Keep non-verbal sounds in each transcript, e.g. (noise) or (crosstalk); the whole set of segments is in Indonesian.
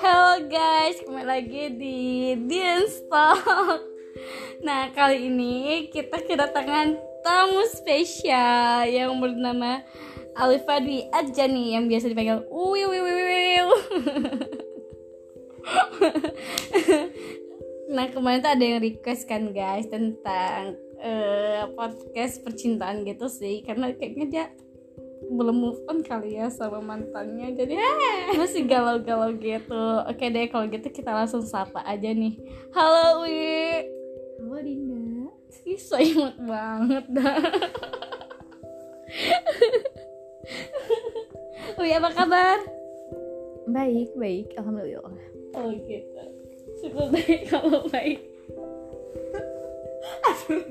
Halo guys, kembali lagi di Dance Talk. Nah, kali ini kita kedatangan tamu spesial yang bernama Alifa Dwi Ajani yang biasa dipanggil Uwiu Wiu Wiu Wiu. Nah, kemarin tuh ada yang request kan guys tentang eh, podcast percintaan gitu sih karena kayaknya dia belum move on kali ya sama mantannya. Jadi eh, masih galau-galau gitu. Oke deh kalau gitu kita langsung sapa aja nih. Halo Wi. Halo Dinda. Ih, so imut banget dah. (laughs) Wi apa kabar? Baik, baik, alhamdulillah. oh gitu. Syukur deh kalau baik. (laughs) Aduh,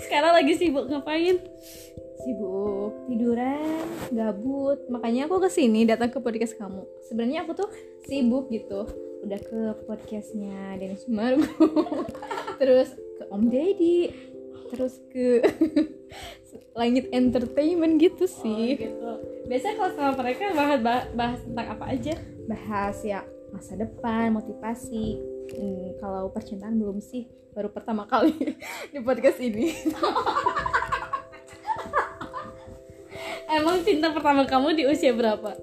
sekarang lagi sibuk ngapain Sibuk tiduran, gabut. Makanya aku ke sini datang ke podcast kamu. Sebenarnya aku tuh sibuk gitu. Udah ke podcastnya Dennis Sumargo, (laughs) terus ke Om Deddy, terus ke (laughs) Langit Entertainment gitu Oh, sih. gitu. Biasanya kalau sama mereka bahas, bahas tentang apa aja? Bahas ya masa depan, motivasi. Hmm, kalau percintaan belum sih, baru pertama kali (laughs) di podcast ini. Emang cinta pertama kamu di usia berapa?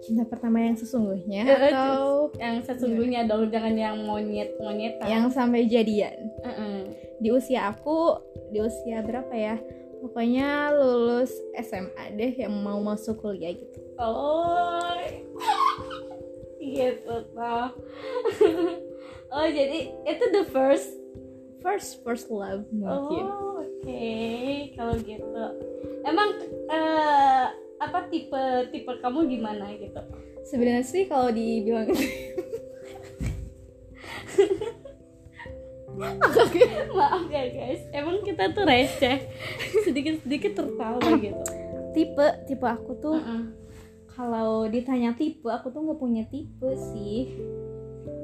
Cinta pertama yang sesungguhnya eh, atau Yang sesungguhnya dong, jangan yang monyet monyet. yang sampai jadian? Heeh. di usia aku di usia berapa ya pokoknya lulus SMA deh yang mau masuk kuliah gitu Oh, (laughs) gitu toh. (laughs) oh jadi itu the first. first first love mungkin Oh, oke. Kalau gitu, emang eh, apa tipe tipe kamu gimana gitu? sebenarnya sih kalau dibilang Maaf ya guys, emang kita tuh receh, sedikit sedikit tertawa gitu. tipe tipe aku tuh Heeh. kalau ditanya tipe aku tuh nggak punya tipe sih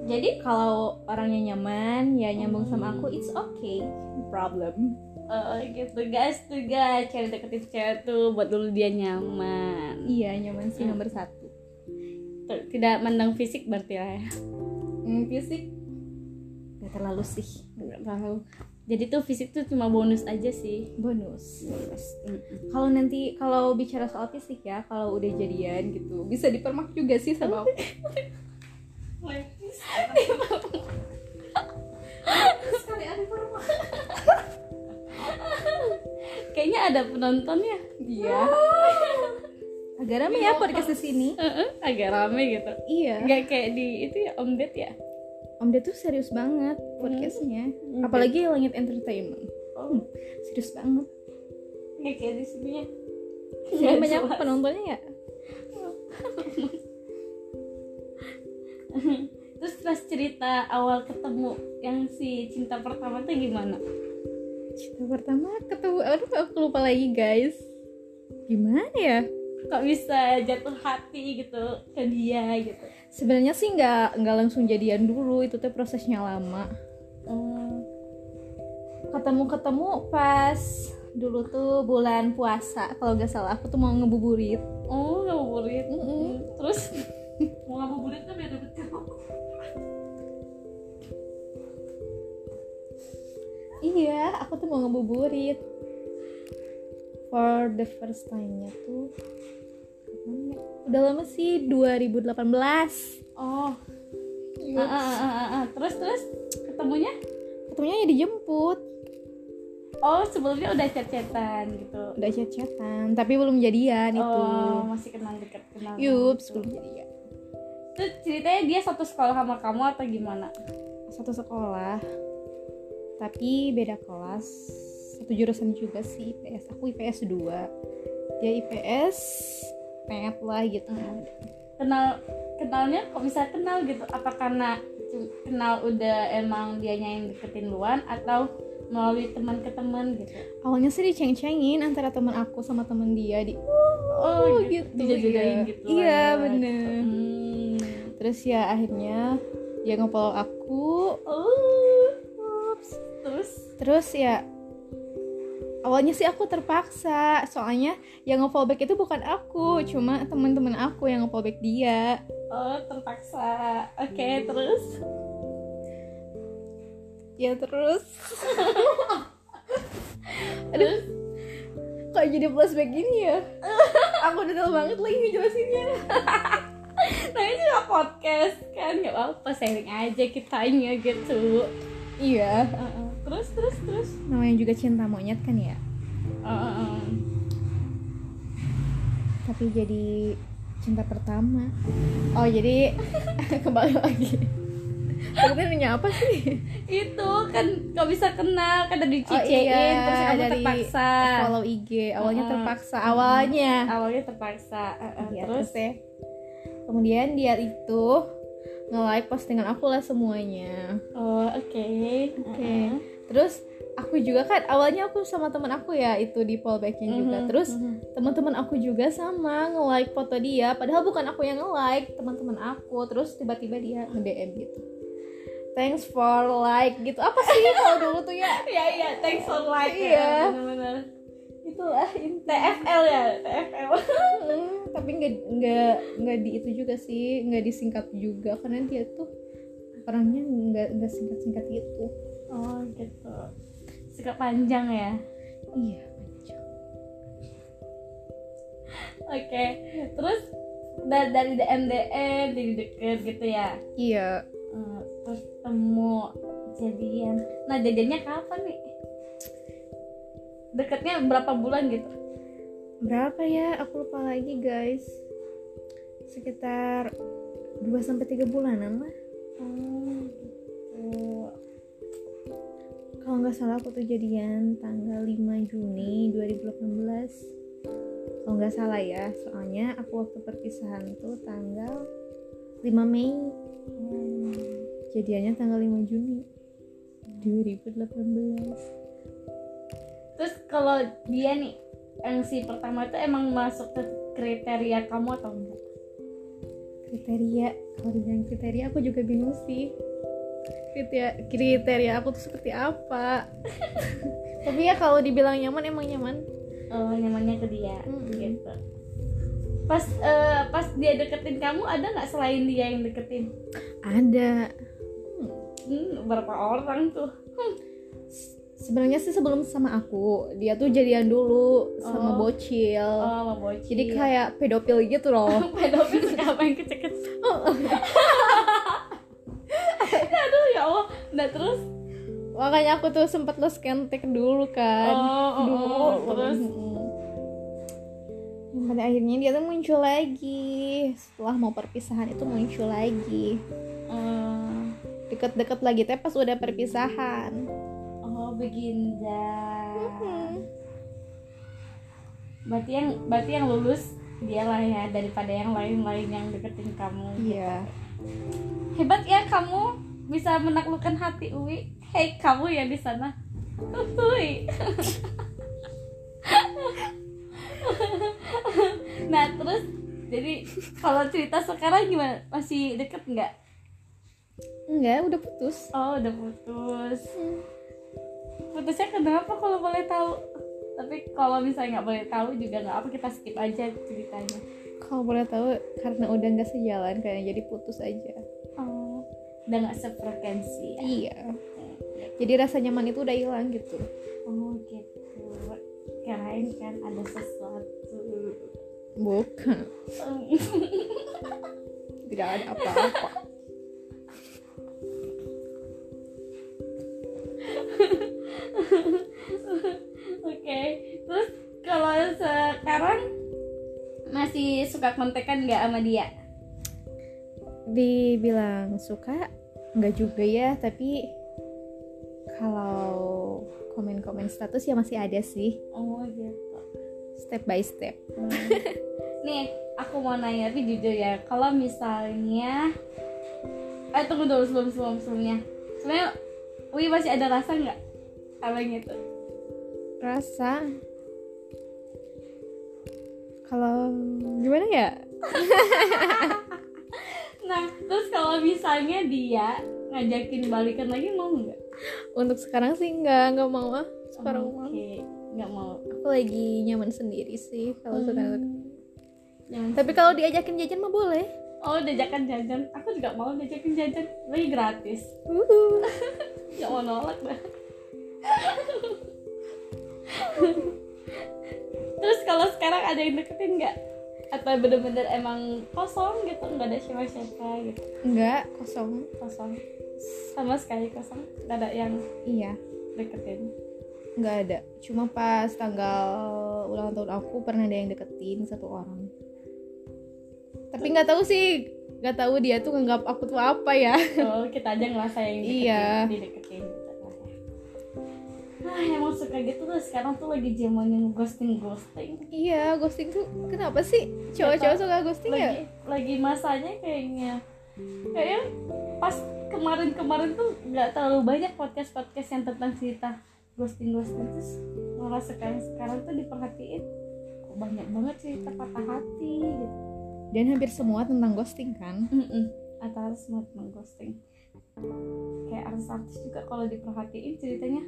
jadi kalau orangnya nyaman ya nyambung sama aku it's okay problem Oh gitu. Guys tuh guys cari deketin cewek tuh buat dulu dia nyaman. Iya nyaman sih nomor satu. Tuh, tidak mandang fisik berarti lah ya. Hmm, fisik. Nggak terlalu sih. Nggak tahu jadi tuh fisik tuh cuma bonus aja sih. Bonus. Mm-mm. kalau nanti kalau bicara soal fisik ya kalau udah jadian gitu bisa dipermak juga sih sama aku. (laughs) (laughs) Sekali ada permak kayaknya ada penontonnya. Iya. Agak rame ya podcast di sini. Heeh, agak rame gitu. Iya. Nggak kayak di itu ya Om Ded ya? Om Ded tuh serius banget podcastnya. Hmm. apalagi langit entertainment. Oh serius banget. Nggak kayak di sini ya? Sebenarnya banyak jelas. penontonnya ya (laughs) terus pas cerita awal ketemu yang si cinta pertama tuh gimana cinta pertama ketemu aduh aku lupa lagi guys. Gimana ya? Kok bisa jatuh hati gitu ke dia gitu? Sebenarnya sih nggak nggak langsung jadian dulu itu tuh prosesnya lama. Oh. Ketemu ketemu pas dulu tuh bulan puasa. Kalau nggak salah aku tuh mau ngebuburit. Oh ngabuburit Mm-mm. terus? (laughs) Mau ngabuburit tuh beda betul iya aku tuh mau ngebuburit for the first time nya tuh ya? udah lama sih 2018 oh Yups. ah, ah, ah, ah, ah. terus terus ketemunya ketemunya ya dijemput oh sebelumnya udah chat-chatan gitu udah chat-chatan tapi belum jadian itu oh masih kenal dekat kenal yups gitu. belum jadian Terus ceritanya dia satu sekolah sama kamu atau gimana satu sekolah tapi beda kelas satu jurusan juga sih IPS aku IPS 2 dia IPS pet lah gitu kenal kenalnya kok bisa kenal gitu apa karena kenal udah emang dia yang deketin luan atau melalui teman ke teman gitu awalnya sih diceng-cengin antara teman aku sama teman dia di oh, gitu, dijagain iya. gitu Iya, lah, bener. gitu. Hmm. terus ya akhirnya dia nge-follow aku oh. Terus ya awalnya sih aku terpaksa. Soalnya yang nge-fallback itu bukan aku cuma teman-teman aku yang nge-fallback dia. Oh terpaksa. Oke terus? Ya terus? (laughs) Aduh kok jadi flashback gini ya? (laughs) Aku detail banget lagi ngejelasinnya nah ini juga (laughs) podcast kan nggak apa-apa sharing aja kitanya gitu. Iya. Uh-uh. Terus terus terus namanya juga cinta monyet kan ya Uh-uh. tapi jadi cinta pertama oh jadi (laughs) kembali lagi nanya apa sih? itu kan kau bisa kenal kan dari Oh cicein iya, terus kamu dari terpaksa follow IG. Awalnya Uh-uh. terpaksa, awalnya. awalnya terpaksa Uh-uh. Iya, terus terus ya. Kemudian dia itu nge-like postingan aku lah semuanya. oh oke Oke. Uh-uh. Terus aku juga kan awalnya aku sama teman aku ya itu di fallbacknya juga. Mhm, Terus mhm. teman-teman aku juga sama nge-like foto dia. Padahal bukan aku yang nge-like, teman-teman aku. Terus tiba-tiba dia nge-DM gitu. Thanks for like gitu. Apa sih (laughs) kalau dulu tuh ya? Iya iya, thanks for like Iya. ya, benar-benar. Itulah. TFL ya, TFL. Hmm, tapi nggak nggak nggak di itu juga sih nggak disingkat juga karena dia tuh orangnya nggak nggak singkat singkat gitu Oh gitu. Sikap panjang ya. iya panjang Oke. Terus da- dari DM DM jadi deket gitu ya. iya Eh, terus temu jadian. Nah jadiannya kapan nih? Deketnya berapa bulan gitu? berapa ya aku lupa lagi guys sekitar 2 sampai tiga bulanan lah Oh kalau nggak salah aku tuh jadian tanggal 5 Juni 2018 kalau nggak salah ya soalnya aku waktu perpisahan tuh tanggal 5 Mei Hmm. jadiannya tanggal 5 Juni 2018 Terus kalau dia nih yang si pertama itu emang masuk ke kriteria kamu atau enggak? kriteria kalau dibilang kriteria aku juga bingung sih kriteria kriteria aku tuh seperti apa (laughs) tapi ya kalau dibilang nyaman emang nyaman Oh, nyamannya ke dia Mm-mm. gitu. Pas eh, pas dia deketin kamu ada nggak selain dia yang deketin? ada Hmm, berapa orang tuh? sebenarnya sih sebelum sama aku dia tuh jadian dulu sama Oh. bocil Oh, sama bocil. jadi kayak pedofil gitu loh (laughs) pedofil suka apa yang kecil-kecil. (laughs) Aduh ya Allah. Nah terus makanya aku tuh sempat lo scan take dulu kan Oh, oh, dulu oh, terus? Dan pada akhirnya dia tuh muncul lagi setelah mau perpisahan itu muncul lagi eh, deket-deket lagi teh pas udah perpisahan oh Beginda. Hmm. Berarti yang berarti yang lulus dia lah ya daripada yang lain-lain yang deketin kamu. iya Hebat ya kamu bisa menaklukkan hati Uwi. Hei kamu ya di sana. Uwi. nah terus jadi kalau cerita sekarang gimana? Masih deket nggak? enggak udah putus Oh udah putus. Putusnya kenapa kalau boleh tahu? Tapi kalau misalnya nggak boleh tahu juga nggak apa kita skip aja ceritanya. kalau boleh tahu karena udah nggak sejalan kayaknya jadi putus aja udah nggak sefrekuensi. ya? iya jadi rasa nyaman itu udah hilang gitu Oh gitu. Kirain kan ada sesuatu. bukan (laughs) tidak ada apa-apa Oke. Terus kalau sekarang masih suka kontekan nggak sama dia? Dibilang suka nggak juga ya tapi kalau komen-komen status ya masih ada sih Oh gitu. step by step Hmm. Nih, aku mau nanya tapi jujur ya, kalau misalnya eh tunggu dulu sebelum sebelum sebelumnya. Sebenarnya Wi masih ada rasa nggak sama yang itu? rasa kalau gimana ya (laughs) terus kalau misalnya dia ngajakin balikan lagi mau nggak? untuk sekarang sih nggak nggak mau ah. Sekarang Oke. mau. nggak mau. Aku lagi nyaman sendiri sih kalau suka Jangan- tapi kalau diajakin jajan mah boleh. Oh diajakan jajan. Aku juga mau diajakin jajan. Lagi gratis. Uhuh. (laughs) nggak mau nolak dah. (laughs) Terus kalau sekarang ada yang deketin nggak atau bener-bener emang kosong gitu? Nggak ada siapa-siapa gitu? Enggak kosong. Kosong. Sama sekali kosong. Nggak ada yang iya. deketin. Nggak ada. Cuma pas tanggal ulang tahun aku pernah ada yang deketin satu orang. Tapi nggak tahu sih. Nggak tahu dia tuh nganggap aku tuh apa ya. Oh kita aja ngerasa yang deketin, Iya. dideketin emang suka gitu tuh sekarang tuh lagi zamannya ghosting ghosting. Iya ghosting tuh kenapa sih? Cowok-cowok suka ghosting ya? Lagi lagi masanya kayaknya. Kayaknya pas kemarin-kemarin tuh nggak terlalu banyak podcast podcast yang tentang cerita ghosting ghosting. Terus malah sekarang sekarang tuh diperhatiin. Kok banyak banget cerita patah hati gitu. Dan hampir semua tentang ghosting kan? Atau semua tentang ghosting. Kayak artis-artis juga kalau diperhatiin ceritanya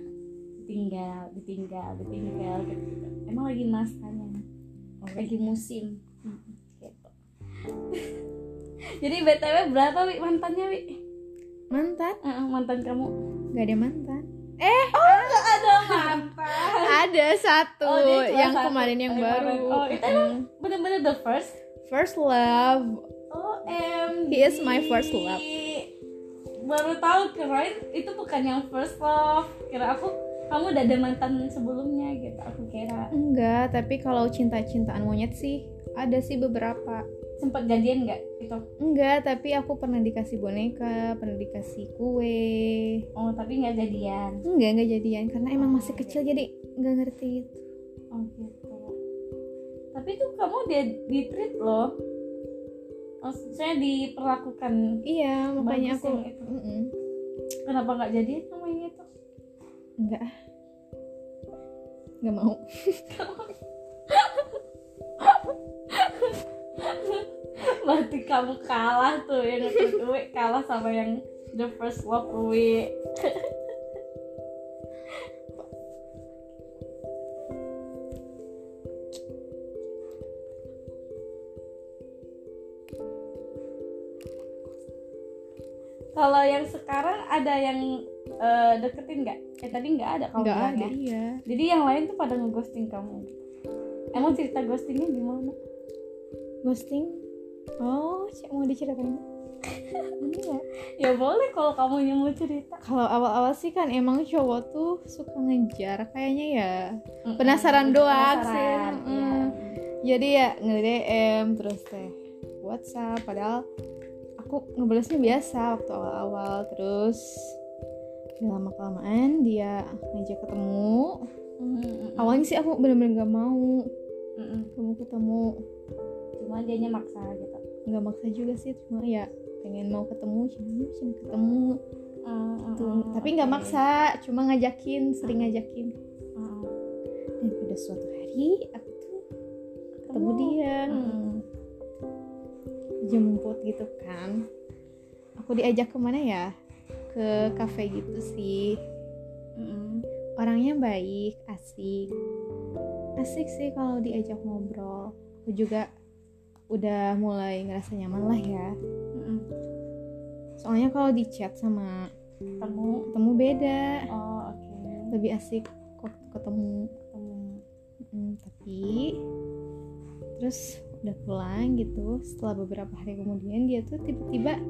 ditinggal ditinggal ditinggal gitu, gitu. emang lagi masanya lagi musim. Mm-mm, gitu. (laughs) Jadi btw berapa wi? Mantannya wi? Mantan? Eh, mantan kamu. Nggak ada mantan. Nggak ada mantan. ada satu Oh, yang satu. kemarin yang Yang baru. Oh, itu Mm. bener-bener the first? First love. OMG He is my first love. Baru tahu kirain itu bukan yang first love. Kira aku kamu udah ada mantan sebelumnya gitu. Aku kira enggak tapi kalau cinta-cintaan monyet sih ada sih beberapa sempat jadian nggak itu? enggak tapi aku pernah dikasih boneka pernah dikasih kue Oh tapi nggak jadian. enggak enggak jadian karena emang masih kecil jadi nggak ngerti itu Oh gitu. Tapi tuh kamu dia di treat loh. Maksudnya diperlakukan. iya makanya aku itu. Mm-mm. Kenapa nggak jadian itu? Enggak enggak mau Berarti kamu kalah tuh yang Uwe kalah sama yang the first love Uwe. Kalau yang sekarang ada yang eh, deketin nggak? Eh tadi nggak ada enggak bilang ada ya. iya Jadi yang lain tuh pada ngeghosting kamu. Emang cerita ghostingnya gimana? ghosting oh cek mau diceritain ini ya Ya boleh kalau kamu yang mau cerita. kalau awal-awal sih kan emang cowok tuh suka ngejar kayaknya ya Penasaran doang sih. Mm. iya. jadi ya nge-DM terus teh WhatsApp padahal aku ngebalesnya biasa waktu awal-awal terus udah lama kelamaan dia ngajak ketemu Mm, mm, mm. awalnya sih aku bener-bener gak mau Mm, mm. gak mau ketemu Cuma dianya maksa gitu. nggak maksa juga sih cuma ya pengen mau ketemu cuma cuma ketemu mm, tuh mm, tapi nggak oke. maksa cuma ngajakin sering ngajakin dan pada suatu hari aku tuh ketemu dia Mm. mm. jemput gitu kan aku diajak ke mana ya ke kafe gitu sih. Mm, orangnya baik asik. Asik sih kalau diajak ngobrol. Aku juga udah mulai ngerasa nyaman lah ya. Mm, soalnya kalau di chat sama Ketemu. ketemu beda. Oh oke. lebih asik kok ketemu. Ketemu. Mm, tapi terus udah pulang gitu. Setelah beberapa hari kemudian dia tuh tiba-tiba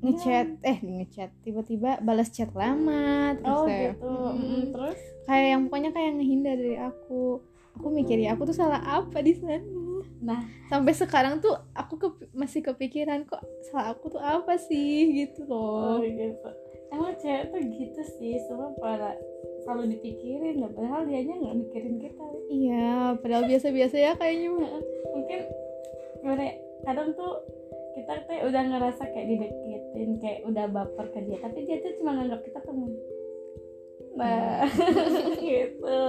ngechat eh ngechat tiba-tiba balas chat lama terus Oh kayak gitu. mm. Terus? kayak yang pokoknya kayak ngehindar dari aku aku mikir ya aku tuh salah apa di sana Nah. sampai sekarang tuh aku ke- masih kepikiran kok salah aku tuh apa sih gitu Oh loh gitu. Emang cewek tuh gitu sih. Semua pada selalu dipikirin. Nah, padahal dianya nggak mikirin kita. iya padahal biasa-biasa ya kayaknya mungkin gimana ya, kadang tuh kita tuh udah ngerasa kayak dideketin kayak udah baper ke dia. Tapi dia tuh cuma nganggap kita teman nah (laughs) gitu.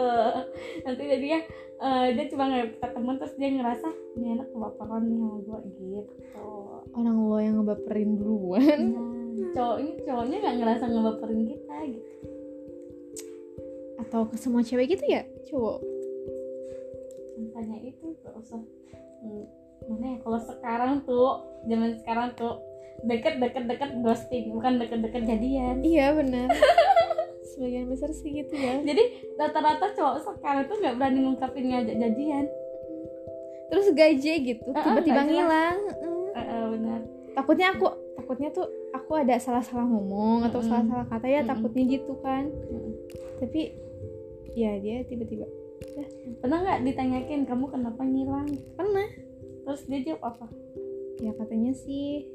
Nanti jadinya eh, dia cuma nganggap kita teman terus dia ngerasa ini anak kebaperan nih sama gue gitu. Orang lo yang ngebaperin duluan. Nah, cowoknya cowoknya nggak ngerasa ngebaperin kita gitu. Atau ke semua cewek gitu ya cowok? Makanya itu gak usah. Hmm, mana ya kalau sekarang tuh zaman sekarang tuh deket deket deket ghosting bukan deket deket jadian. Iya benar. Sebagian besar sih gitu ya. Jadi rata-rata cowok sekarang tuh nggak berani ngungkapin ngajak jadian. Terus gaje gitu Ah, tiba-tiba nggak jelas. ngilang. Eh, eh, benar. Takutnya aku takutnya tuh aku ada salah-salah ngomong atau salah-salah kata ya takutnya gitu kan. Mm. tapi ya dia tiba-tiba pernah nggak ditanyakin kamu kenapa ngilang? Pernah. Terus dia jawab apa? Ya katanya sih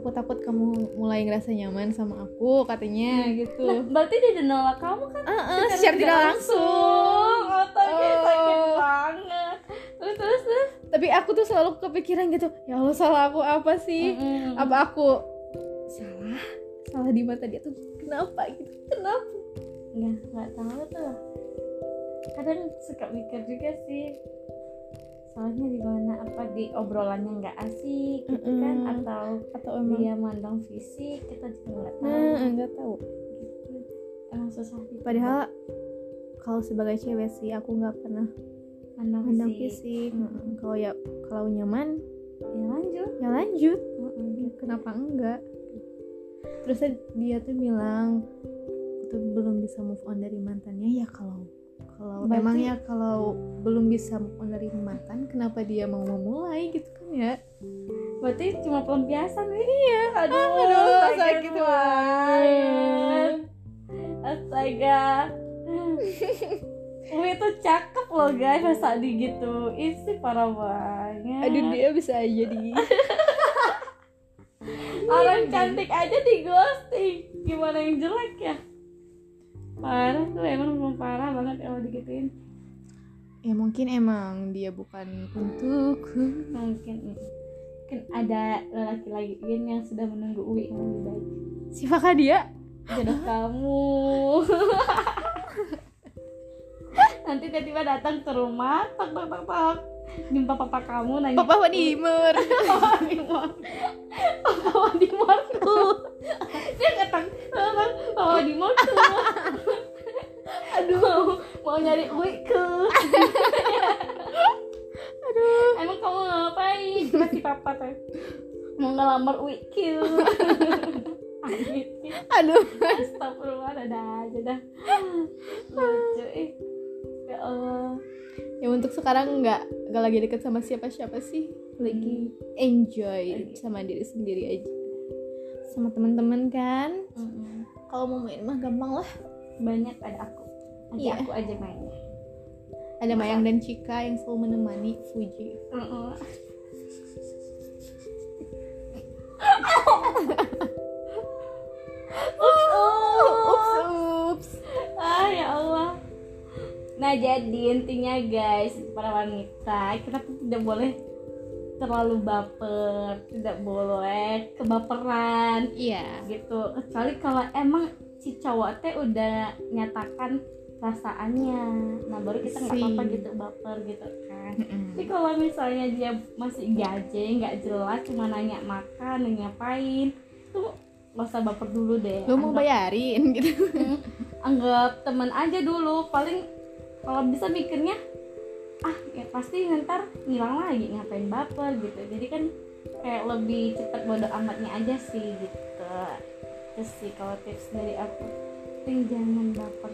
aku takut kamu mulai ngerasa nyaman sama aku katanya nah gitu. Berarti dia udah nolak kamu kan? Ah, ah, secara tidak langsung. otaknya Oh. sakit banget. Terus terus terus? Tapi aku tuh selalu kepikiran gitu ya Allah salah aku apa sih? Mm-mm. apa aku salah? Salah di mata dia tuh kenapa gitu? Kenapa? Nggak nggak tahu tuh. Kadang suka mikir juga sih soalnya di mana apa di obrolannya nggak asik gitu kan? Mm-mm. atau atau emang? dia mandang fisik kita juga nggak tahu. Nah nggak tahu. Gitu. Emang susah sih. Padahal kalau sebagai cewek sih aku nggak pernah mandang mandang fisik. fisik. Mm-mm. Mm-mm. kalau ya kalau nyaman ya lanjut. ya lanjut. Mm-mm, gitu. kenapa enggak? Terus dia tuh bilang tuh belum bisa move on dari mantannya. Ya kalau kalau Berarti- emangnya kalau belum bisa dari mantan kenapa dia mau memulai gitu kan ya? Berarti cuma pelampiasan. Nih iya aduh, aduh, sakit, banget. Astaga. (laughs) Umi tuh cakep loh guys masa digituin sih parah banget. Aduh dia bisa aja di (laughs) orang cantik aja di ghosting. Gimana yang jelek ya parah tuh emang belum parah banget kalau digituin. Ya mungkin emang dia bukan untukku. Mungkin mungkin ada lelaki lain yang sudah menunggu Uwi yang lebih baik. Siapakah dia? Jodoh (laughs) kamu. (laughs) Nanti tiba-tiba datang ke rumah tak tak tak tak jumpa papa kamu nanya papa Wadimer (laughs) papa Wadimor papa Wadimorku dia kata papa Wadimorku aduh. Mau nyari Uiku aduh. Emang kamu ngapain? Masih papa teh mau ngelamar Uiku aduh. Astagfirullah ada aja dah. Lucu eh. Ya Allah ya untuk sekarang nggak nggak lagi deket sama siapa-siapa sih. Lagi enjoy sama diri sendiri aja. Sama teman-teman kan? Mm-mm. kalau mau main mah gampang lah. Banyak ada aku. Ada Iya. aku aja mainnya. Ada Mayang dan Cika yang selalu menemani Fuji. Mm-mm. ups (laughs) nah jadi intinya guys para wanita kita tuh tidak boleh terlalu baper tidak boleh kebaperan iya. gitu. Kecuali kalau emang si cowok teh udah nyatakan perasaannya nah baru kita nggak apa-apa gitu baper gitu kan. Tapi kalau misalnya dia masih gaje nggak jelas cuma nanya makan nanya ngapain tuh nggak usah baper dulu deh. Lu mau Anggap- bayarin gitu. Anggap teman aja dulu paling kalau bisa mikirnya ah ya pasti ntar ngilang lagi ngapain baper gitu. Jadi kan kayak lebih cepet bodo amatnya aja sih gitu. Terus sih kalau tips dari aku. Penting jangan baper.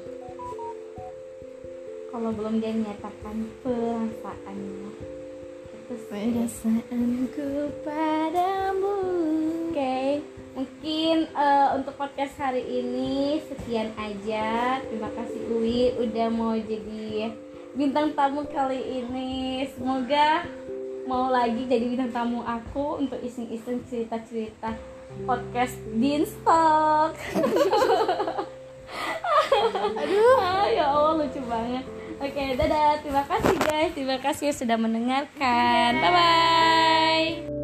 Kalau belum dia nyatakan perasaannya. Itu sih. perasaanku padamu. Oke, mungkin eh, untuk podcast hari ini sekian aja. Terima kasih Uwi udah mau jadi bintang tamu kali ini. Semoga mau lagi jadi bintang tamu aku untuk iseng-iseng cerita-cerita podcast Beanstalk. (laughs) Aduh, ya Allah lucu banget. Oke, dadah. Terima kasih guys. Terima kasih sudah mendengarkan. Bye bye.